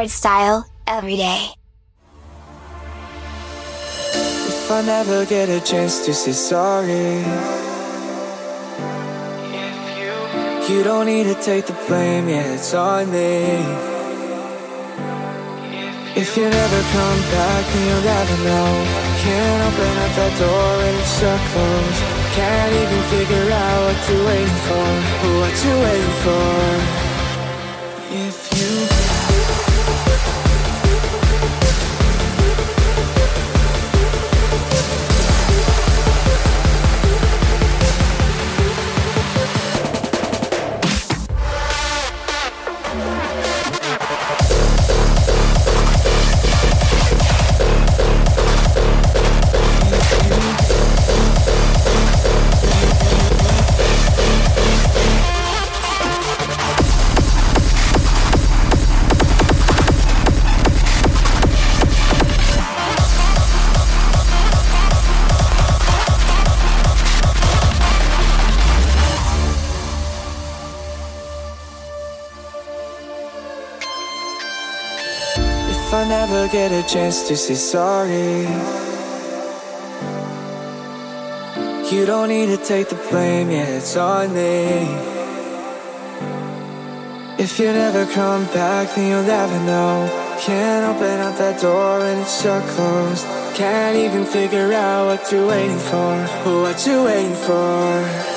Triple T. Hardstyle, every day. If I never get a chance to say sorry, you don't need to take the blame, yeah, it's on me. If you never come back, then you'll never know. Can't open up that door and it's shut closed. Can't even figure out what you're waiting for, what you're waiting for. Get a chance to say sorry. You don't need to take the blame, yeah, it's on me. If you never come back, then you'll never know. Can't open up that door and it's shut closed. Can't even figure out what you're waiting for, what you're waiting for.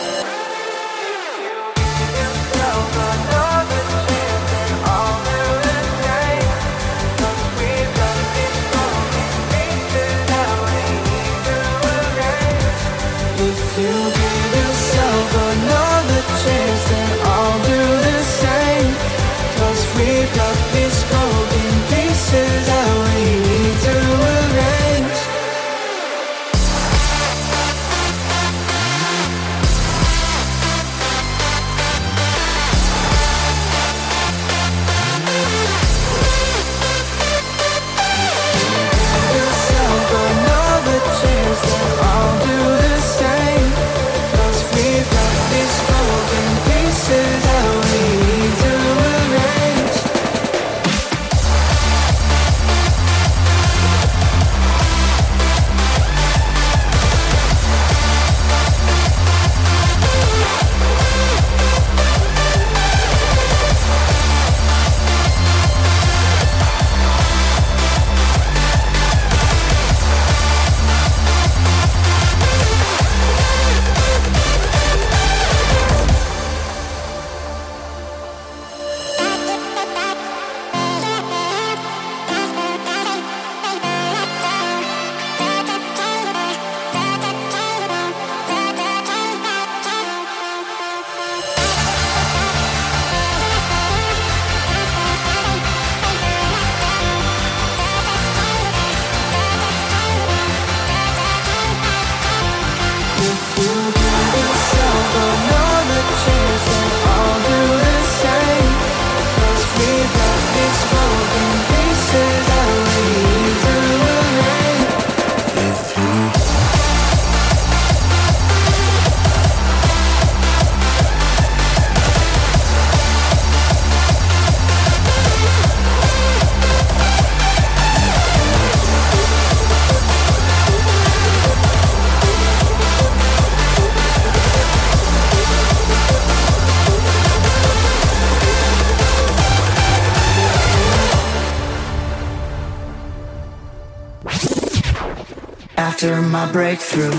After my breakthrough.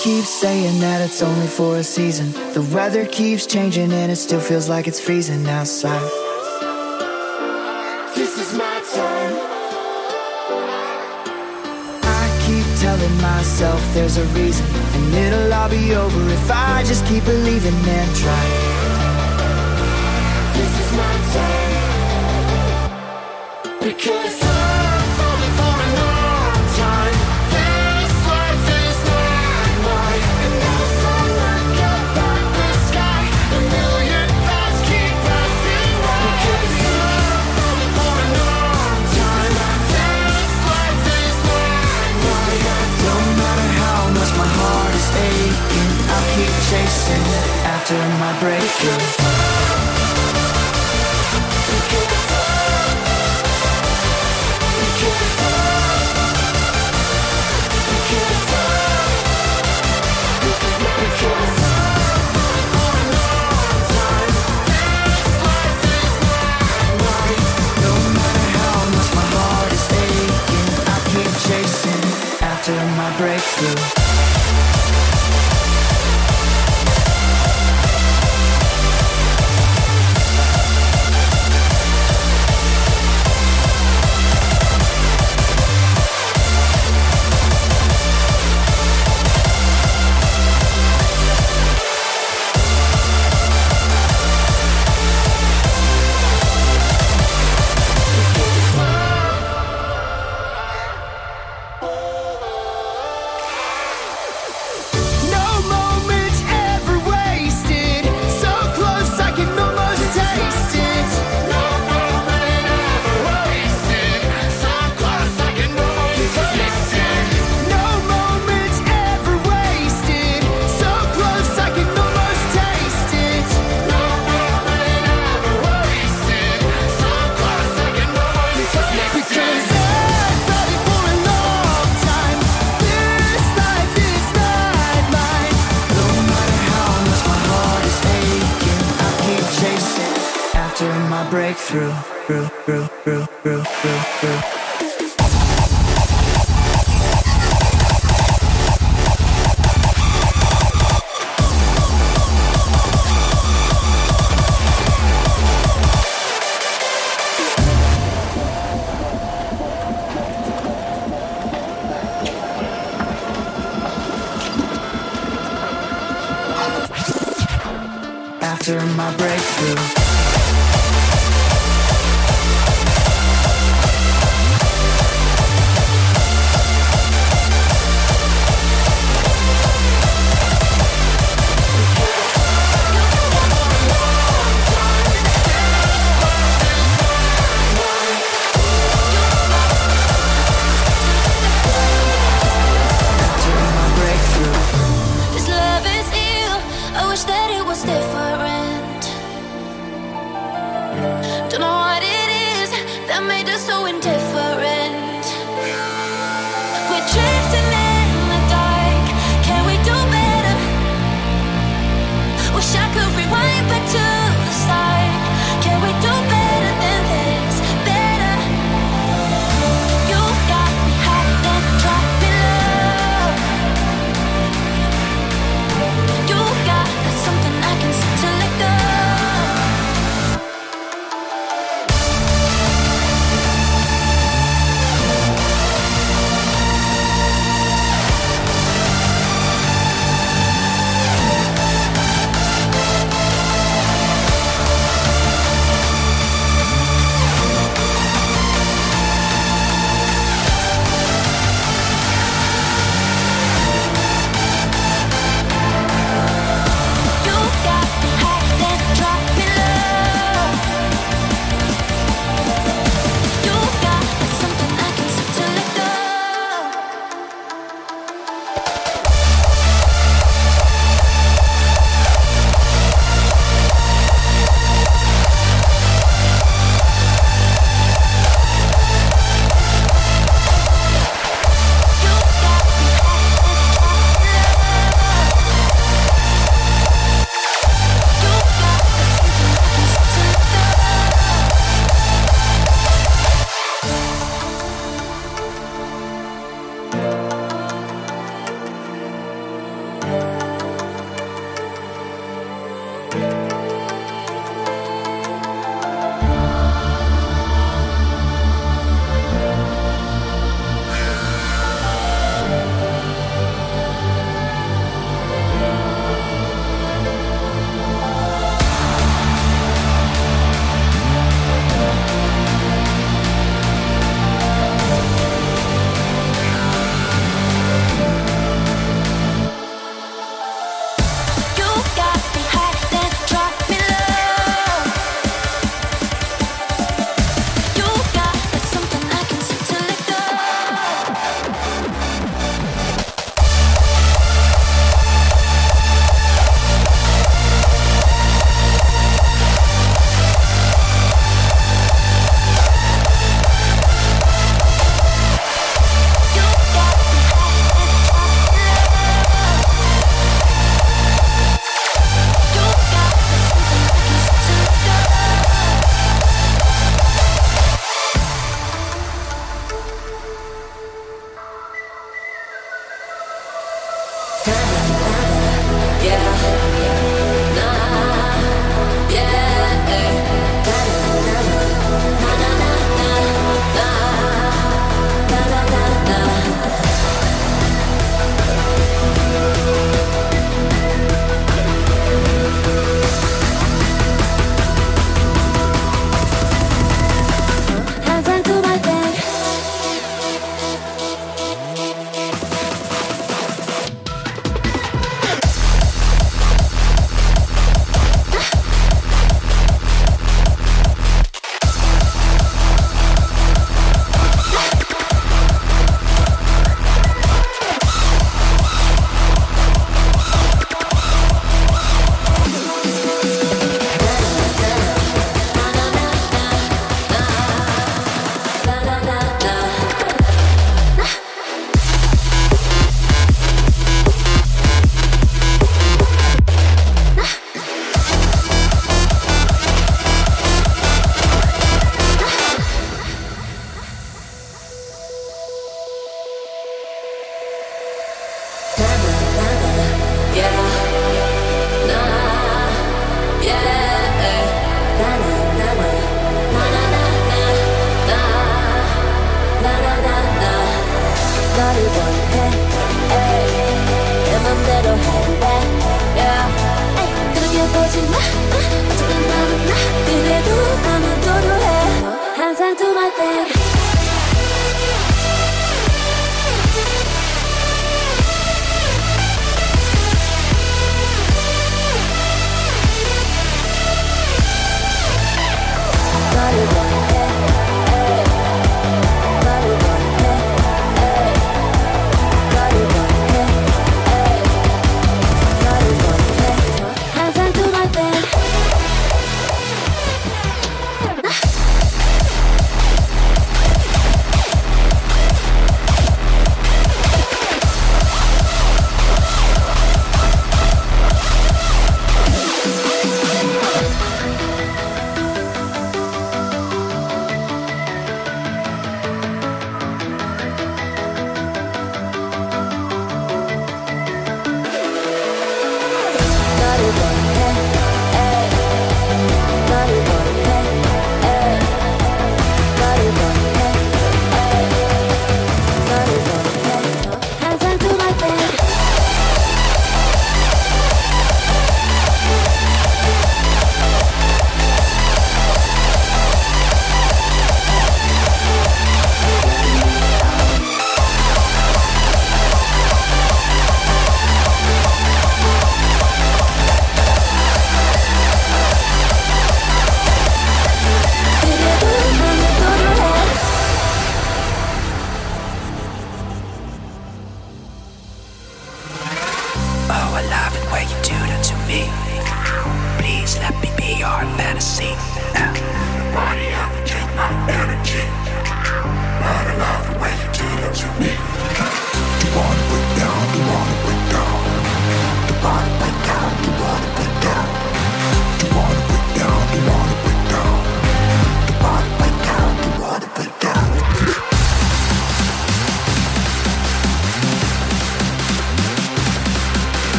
keeps saying that it's only for a season. The weather keeps changing and it still feels like it's freezing outside. This is my time. I keep telling myself there's a reason, and it'll all be over if I just keep believing and try. This is my time. Because to my breakthrough. breakthrough.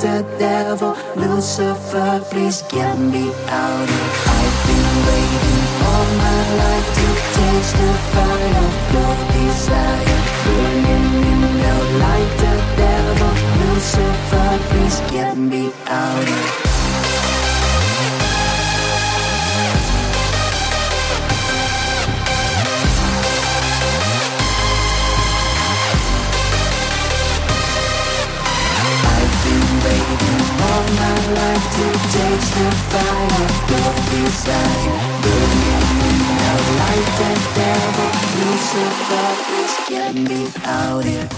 the devil. Lucifer, please get me out of here. I've been waiting all my life to taste the fire of your desire. Burning me out like the devil. Lucifer, please get me out of here. all my life to taste the fire of desire. Burning the devil, Lucifer is get me out here.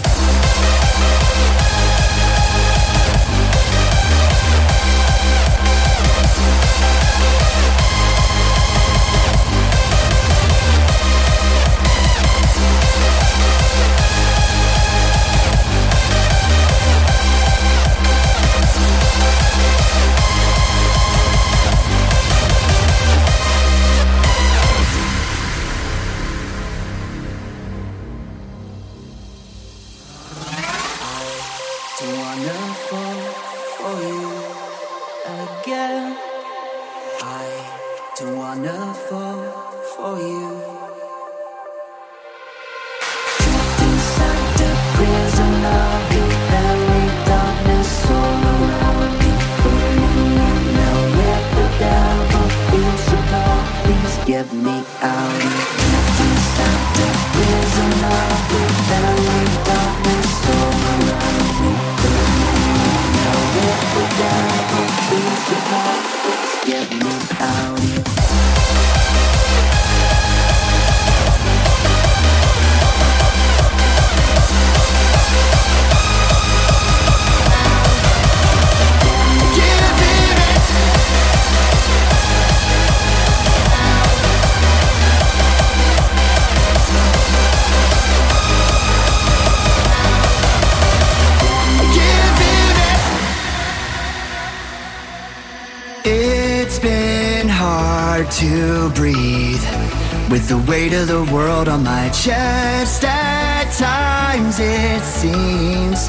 weight of the world on my chest. At times it seems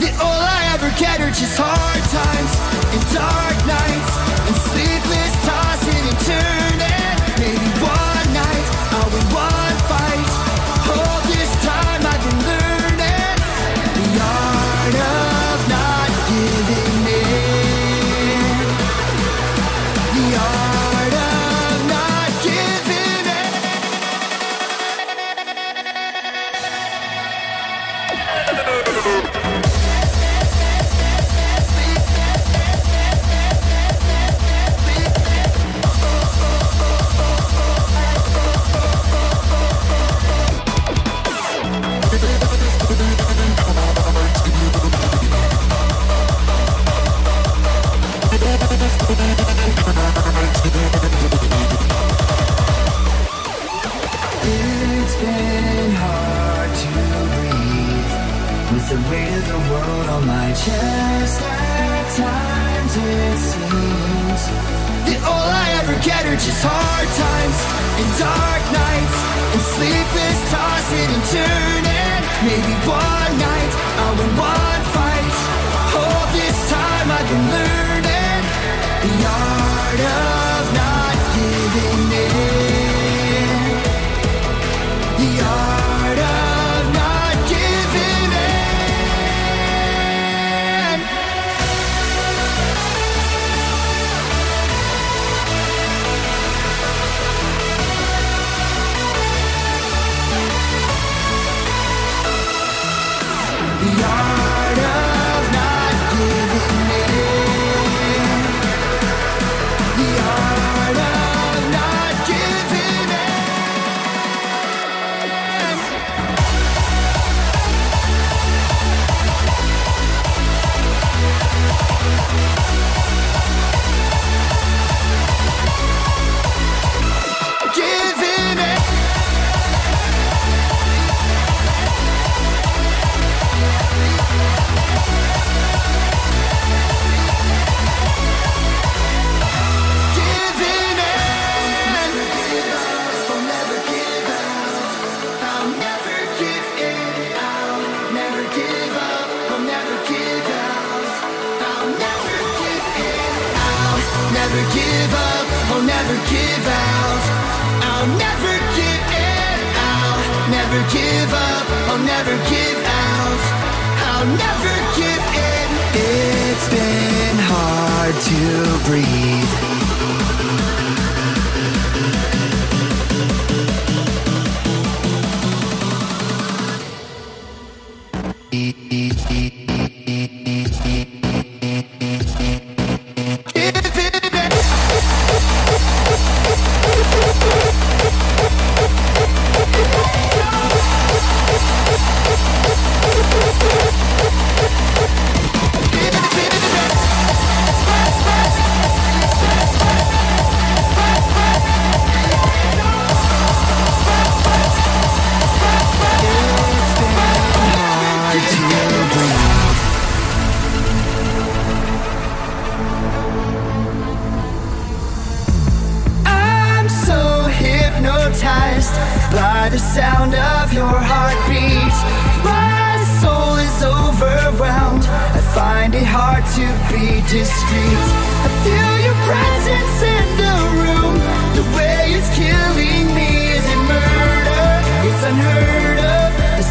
That all I ever get are just hard times And dark nights And sleepless tossing and turning tossing and turning. Maybe one night I would want.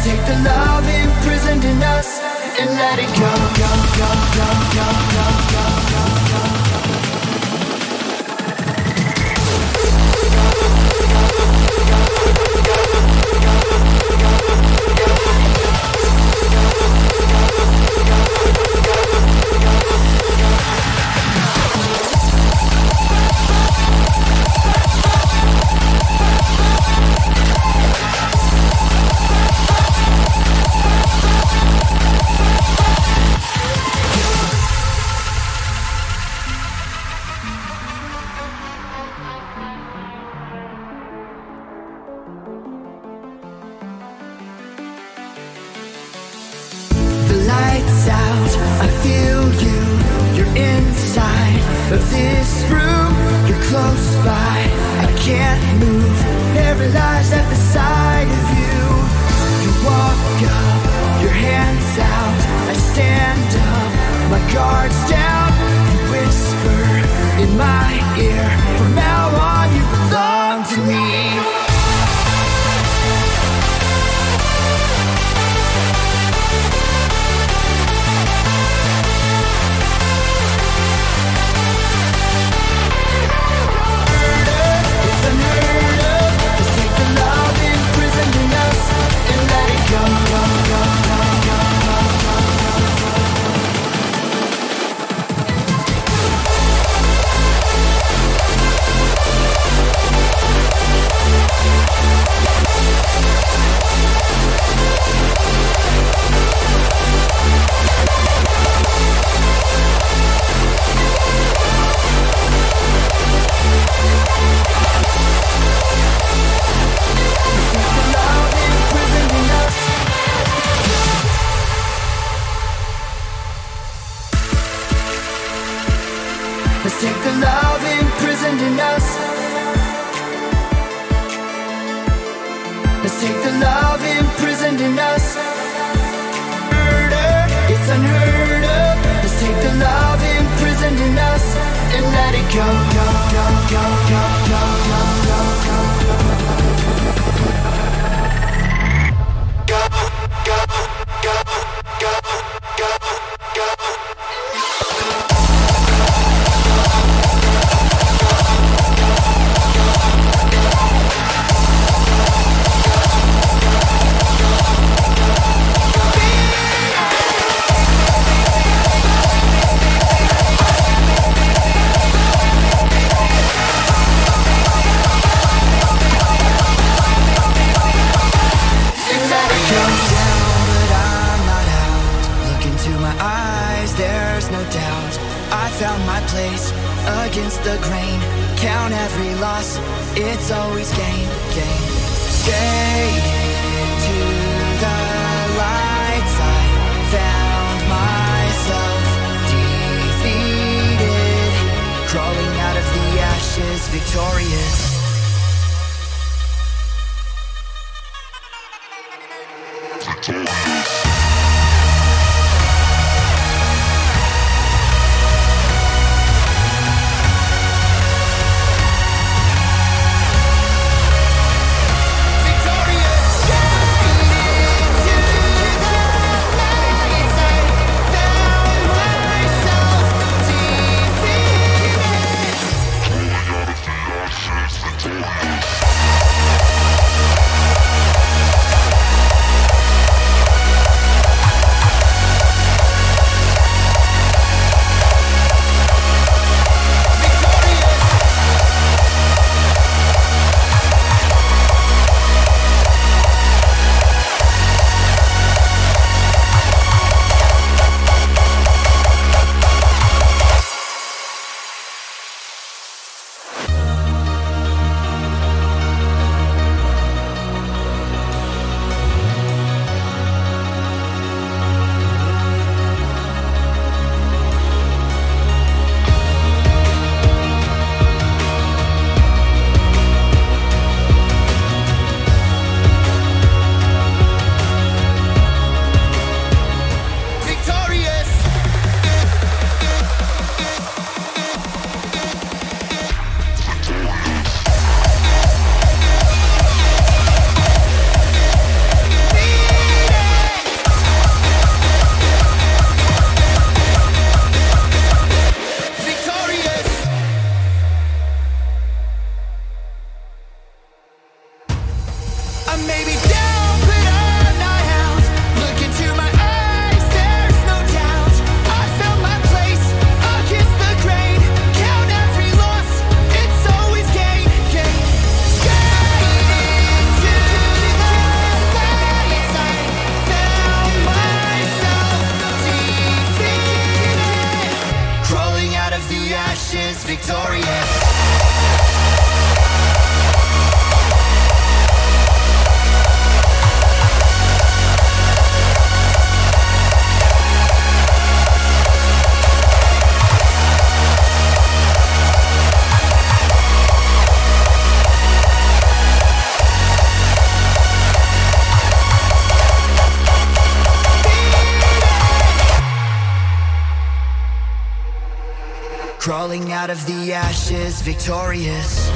Take the love imprisoned in us and let it go, go, go, go, go, go, go, go, go. go. this room, you're close by. I can't move. Every lies at the sight of you. You walk up, your hands out. I stand up, my guard's down. You whisper in my ear from out. Out of the ashes, victorious